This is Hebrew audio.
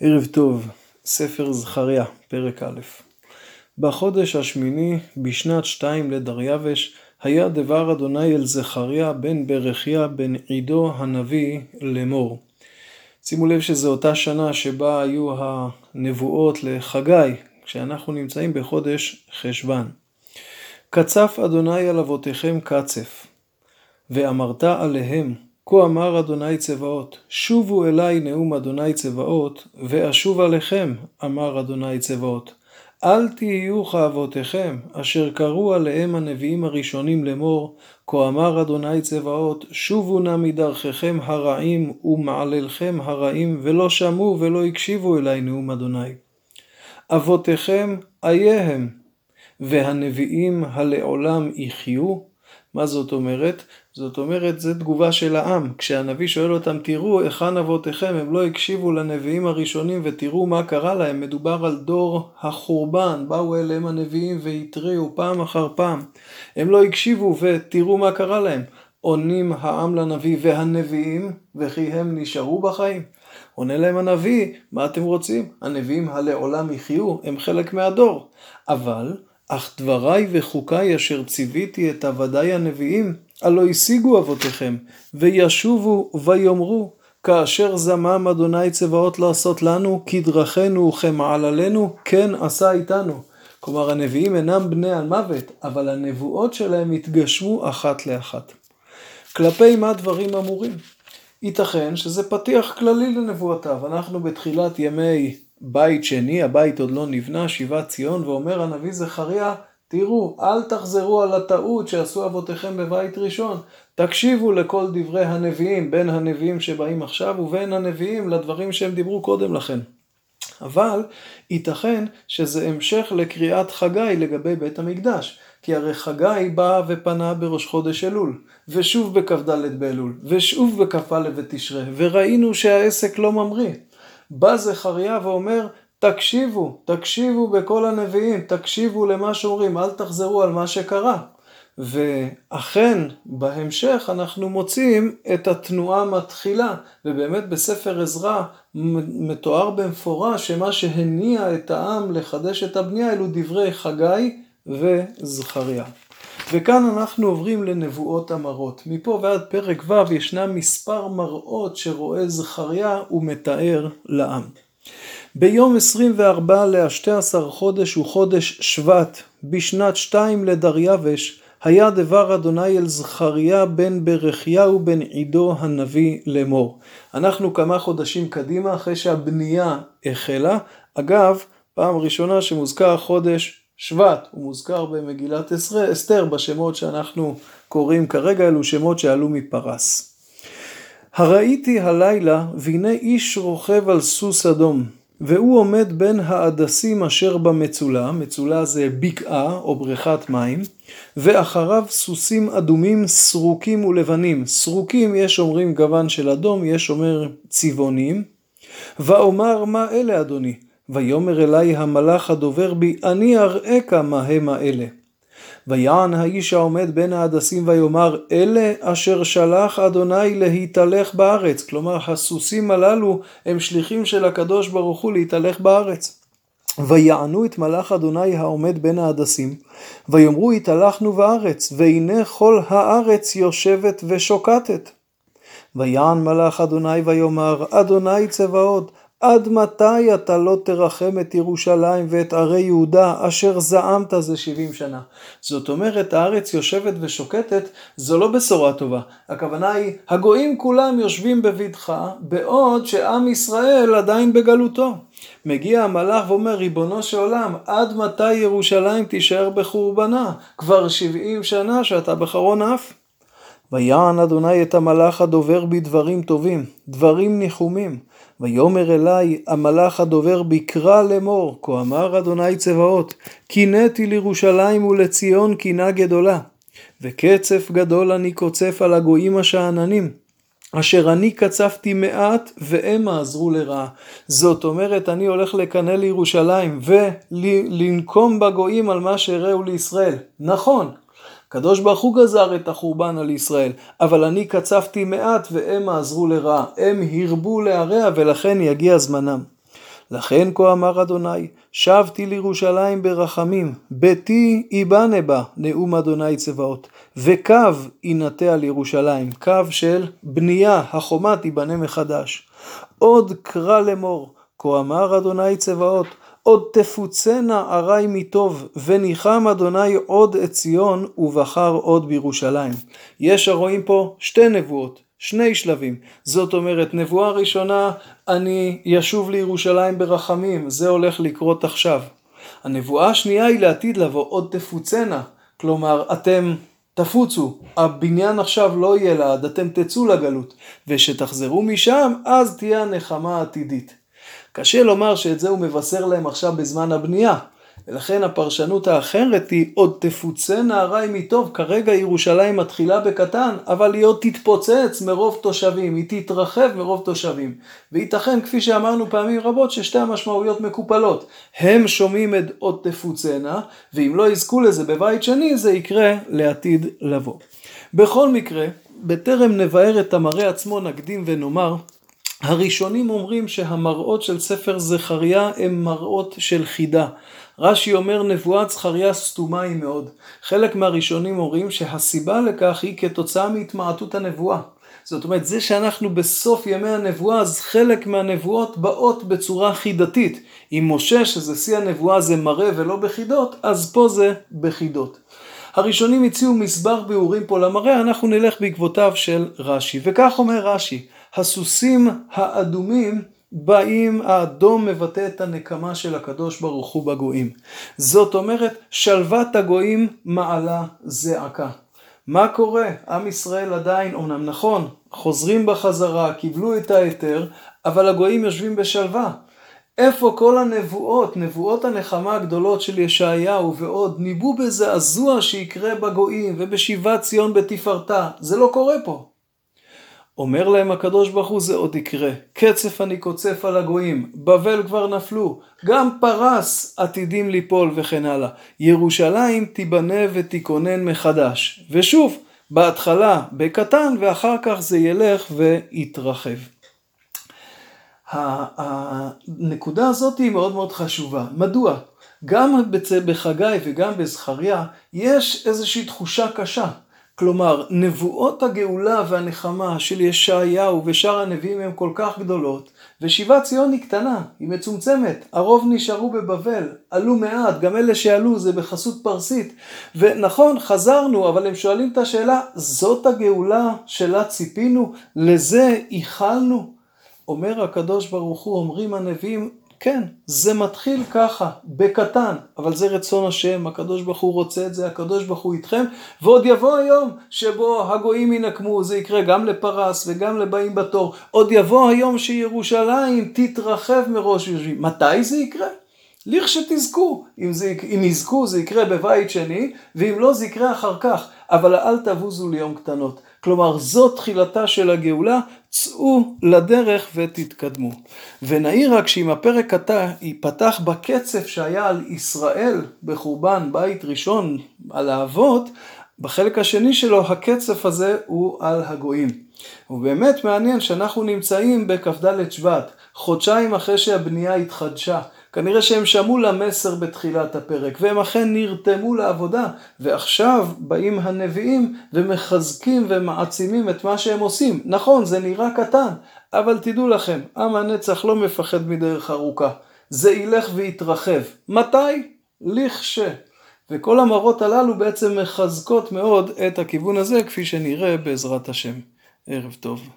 ערב טוב, ספר זכריה, פרק א'. בחודש השמיני, בשנת שתיים לדריווש, היה דבר אדוני אל זכריה בן ברכיה בן עידו הנביא לאמור. שימו לב שזו אותה שנה שבה היו הנבואות לחגי, כשאנחנו נמצאים בחודש חשוון. קצף אדוני על אבותיכם קצף, ואמרת עליהם כה אמר אדוני צבאות, שובו אלי נאום אדוני צבאות, ואשוב עליכם, אמר אדוני צבאות. אל תהיו כאבותיכם, אשר קראו עליהם הנביאים הראשונים לאמור, כה אמר אדוני צבאות, שובו נא מדרככם הרעים ומעללכם הרעים, ולא שמעו ולא הקשיבו אלי נאום אדוני. אבותיכם אייהם, והנביאים הלעולם יחיו, מה זאת אומרת? זאת אומרת, זו תגובה של העם. כשהנביא שואל אותם, תראו היכן אבותיכם, הם לא הקשיבו לנביאים הראשונים ותראו מה קרה להם. מדובר על דור החורבן, באו אליהם הנביאים והתריעו פעם אחר פעם. הם לא הקשיבו ותראו מה קרה להם. עונים העם לנביא והנביאים, וכי הם נשארו בחיים. עונה להם הנביא, מה אתם רוצים? הנביאים הלעולם יחיו, הם חלק מהדור. אבל אך דבריי וחוקיי אשר ציוויתי את עבדיי הנביאים, הלא השיגו אבותיכם, וישובו ויאמרו, כאשר זמם אדוני צבאות לעשות לנו, כדרכנו וכמעללינו, כן עשה איתנו. כלומר, הנביאים אינם בני על מוות, אבל הנבואות שלהם התגשמו אחת לאחת. כלפי מה דברים אמורים? ייתכן שזה פתיח כללי לנבואותיו. אנחנו בתחילת ימי בית שני, הבית עוד לא נבנה, שיבת ציון, ואומר הנביא זכריה, תראו, אל תחזרו על הטעות שעשו אבותיכם בבית ראשון. תקשיבו לכל דברי הנביאים, בין הנביאים שבאים עכשיו ובין הנביאים לדברים שהם דיברו קודם לכן. אבל ייתכן שזה המשך לקריאת חגי לגבי בית המקדש. כי הרי חגי בא ופנה בראש חודש אלול, ושוב בכ"ד באלול, ושוב בכ"א בתשרי, וראינו שהעסק לא ממריא. בא זכריה ואומר, תקשיבו, תקשיבו בכל הנביאים, תקשיבו למה שאומרים, אל תחזרו על מה שקרה. ואכן, בהמשך אנחנו מוצאים את התנועה מתחילה, ובאמת בספר עזרא מתואר במפורש שמה שהניע את העם לחדש את הבנייה אלו דברי חגי וזכריה. וכאן אנחנו עוברים לנבואות המראות. מפה ועד פרק ו' ישנם מספר מראות שרואה זכריה ומתאר לעם. ביום 24 ל-12 חודש וחודש שבט, בשנת שתיים לדריווש, היה דבר אדוני אל זכריה בן ברכיהו בן עידו הנביא לאמור. אנחנו כמה חודשים קדימה אחרי שהבנייה החלה. אגב, פעם ראשונה שמוזכר חודש שבט, הוא מוזכר במגילת אסתר בשמות שאנחנו קוראים כרגע, אלו שמות שעלו מפרס. הראיתי הלילה, והנה איש רוכב על סוס אדום, והוא עומד בין ההדסים אשר במצולה, מצולה זה בקעה או בריכת מים, ואחריו סוסים אדומים, סרוקים ולבנים. סרוקים יש אומרים גוון של אדום, יש אומר צבעונים. ואומר מה אלה אדוני? ויאמר אלי המלאך הדובר בי, אני אראך מה הם האלה. ויען האיש העומד בין ההדסים ויאמר, אלה אשר שלח אדוני להתהלך בארץ. כלומר, הסוסים הללו הם שליחים של הקדוש ברוך הוא להתהלך בארץ. ויענו את מלאך אדוני העומד בין ההדסים, ויאמרו התהלכנו בארץ, והנה כל הארץ יושבת ושוקטת. ויען מלאך אדוני ויאמר, אדוני צבאות, עד מתי אתה לא תרחם את ירושלים ואת ערי יהודה אשר זעמת זה 70 שנה? זאת אומרת הארץ יושבת ושוקטת זו לא בשורה טובה. הכוונה היא הגויים כולם יושבים בבטחה בעוד שעם ישראל עדיין בגלותו. מגיע המלאך ואומר ריבונו של עולם עד מתי ירושלים תישאר בחורבנה? כבר 70 שנה שאתה בחרון אף. ויען אדוני את המלאך הדובר בי דברים טובים, דברים ניחומים. ויאמר אלי המלאך הדובר בקרא לאמור, כה אמר אדוני צבאות, קינאתי לירושלים ולציון קינה גדולה, וקצף גדול אני קוצף על הגויים השאננים. אשר אני קצפתי מעט והם עזרו לרעה. זאת אומרת, אני הולך לקנא לירושלים ולנקום בגויים על מה שהראו לישראל. נכון, הקדוש ברוך הוא גזר את החורבן על ישראל, אבל אני קצבתי מעט והם עזרו לרע, הם הרבו להרע ולכן יגיע זמנם. לכן כה אמר אדוני, שבתי לירושלים ברחמים, ביתי ייבנה בה, נאום אדוני צבאות, וקו יינטע על ירושלים, קו של בנייה, החומה תיבנה מחדש. עוד קרא לאמור, כה אמר אדוני צבאות, עוד תפוצנה ערי מטוב, וניחם אדוני עוד את ציון, ובחר עוד בירושלים. יש הרואים פה שתי נבואות, שני שלבים. זאת אומרת, נבואה ראשונה, אני ישוב לירושלים ברחמים, זה הולך לקרות עכשיו. הנבואה השנייה היא לעתיד לבוא, עוד תפוצנה. כלומר, אתם תפוצו, הבניין עכשיו לא יהיה לעד, אתם תצאו לגלות, ושתחזרו משם, אז תהיה הנחמה העתידית. קשה לומר שאת זה הוא מבשר להם עכשיו בזמן הבנייה, ולכן הפרשנות האחרת היא עוד תפוצנה ערי מטוב, כרגע ירושלים מתחילה בקטן, אבל היא עוד תתפוצץ מרוב תושבים, היא תתרחב מרוב תושבים. וייתכן, כפי שאמרנו פעמים רבות, ששתי המשמעויות מקופלות. הם שומעים את עוד תפוצנה, ואם לא יזכו לזה בבית שני, זה יקרה לעתיד לבוא. בכל מקרה, בטרם נבאר את המראה עצמו, נקדים ונאמר, הראשונים אומרים שהמראות של ספר זכריה הם מראות של חידה. רש"י אומר נבואת זכריה סתומה היא מאוד. חלק מהראשונים אומרים שהסיבה לכך היא כתוצאה מהתמעטות הנבואה. זאת אומרת, זה שאנחנו בסוף ימי הנבואה, אז חלק מהנבואות באות בצורה חידתית. אם משה, שזה שיא הנבואה, זה מראה ולא בחידות, אז פה זה בחידות. הראשונים הציעו מסבר ביאורים פה למראה, אנחנו נלך בעקבותיו של רש"י. וכך אומר רש"י, הסוסים האדומים באים, האדום מבטא את הנקמה של הקדוש ברוך הוא בגויים. זאת אומרת, שלוות הגויים מעלה זעקה. מה קורה? עם ישראל עדיין, אומנם נכון, חוזרים בחזרה, קיבלו את ההיתר, אבל הגויים יושבים בשלווה. איפה כל הנבואות, נבואות הנחמה הגדולות של ישעיהו ועוד, ניבאו בזעזוע שיקרה בגויים ובשיבת ציון בתפארתה. זה לא קורה פה. אומר להם הקדוש ברוך הוא זה עוד יקרה, קצף אני קוצף על הגויים, בבל כבר נפלו, גם פרס עתידים ליפול וכן הלאה. ירושלים תיבנה ותיכונן מחדש. ושוב, בהתחלה בקטן ואחר כך זה ילך ויתרחב. הנקודה הזאת היא מאוד מאוד חשובה. מדוע? גם בחגי וגם בזכריה יש איזושהי תחושה קשה. כלומר, נבואות הגאולה והנחמה של ישעיהו ושאר הנביאים הן כל כך גדולות, ושיבת ציון היא קטנה, היא מצומצמת, הרוב נשארו בבבל, עלו מעט, גם אלה שעלו זה בחסות פרסית, ונכון, חזרנו, אבל הם שואלים את השאלה, זאת הגאולה שלה ציפינו? לזה ייחלנו? אומר הקדוש ברוך הוא, אומרים הנביאים, כן, זה מתחיל ככה, בקטן, אבל זה רצון השם, הקדוש ברוך הוא רוצה את זה, הקדוש ברוך הוא איתכם, ועוד יבוא היום שבו הגויים ינקמו, זה יקרה גם לפרס וגם לבאים בתור, עוד יבוא היום שירושלים תתרחב מראש יושבים. מתי זה יקרה? לכשתזכו, אם, אם יזכו זה יקרה בבית שני, ואם לא זה יקרה אחר כך, אבל אל תבוזו ליום קטנות. כלומר, זו תחילתה של הגאולה, צאו לדרך ותתקדמו. ונעיר רק שאם הפרק עתה ייפתח בקצף שהיה על ישראל בחורבן בית ראשון על האבות, בחלק השני שלו הקצף הזה הוא על הגויים. ובאמת מעניין שאנחנו נמצאים בכ"ד שבט, חודשיים אחרי שהבנייה התחדשה. כנראה שהם שמעו למסר בתחילת הפרק, והם אכן נרתמו לעבודה, ועכשיו באים הנביאים ומחזקים ומעצימים את מה שהם עושים. נכון, זה נראה קטן, אבל תדעו לכם, עם הנצח לא מפחד מדרך ארוכה. זה ילך ויתרחב. מתי? לכש. וכל המראות הללו בעצם מחזקות מאוד את הכיוון הזה, כפי שנראה בעזרת השם. ערב טוב.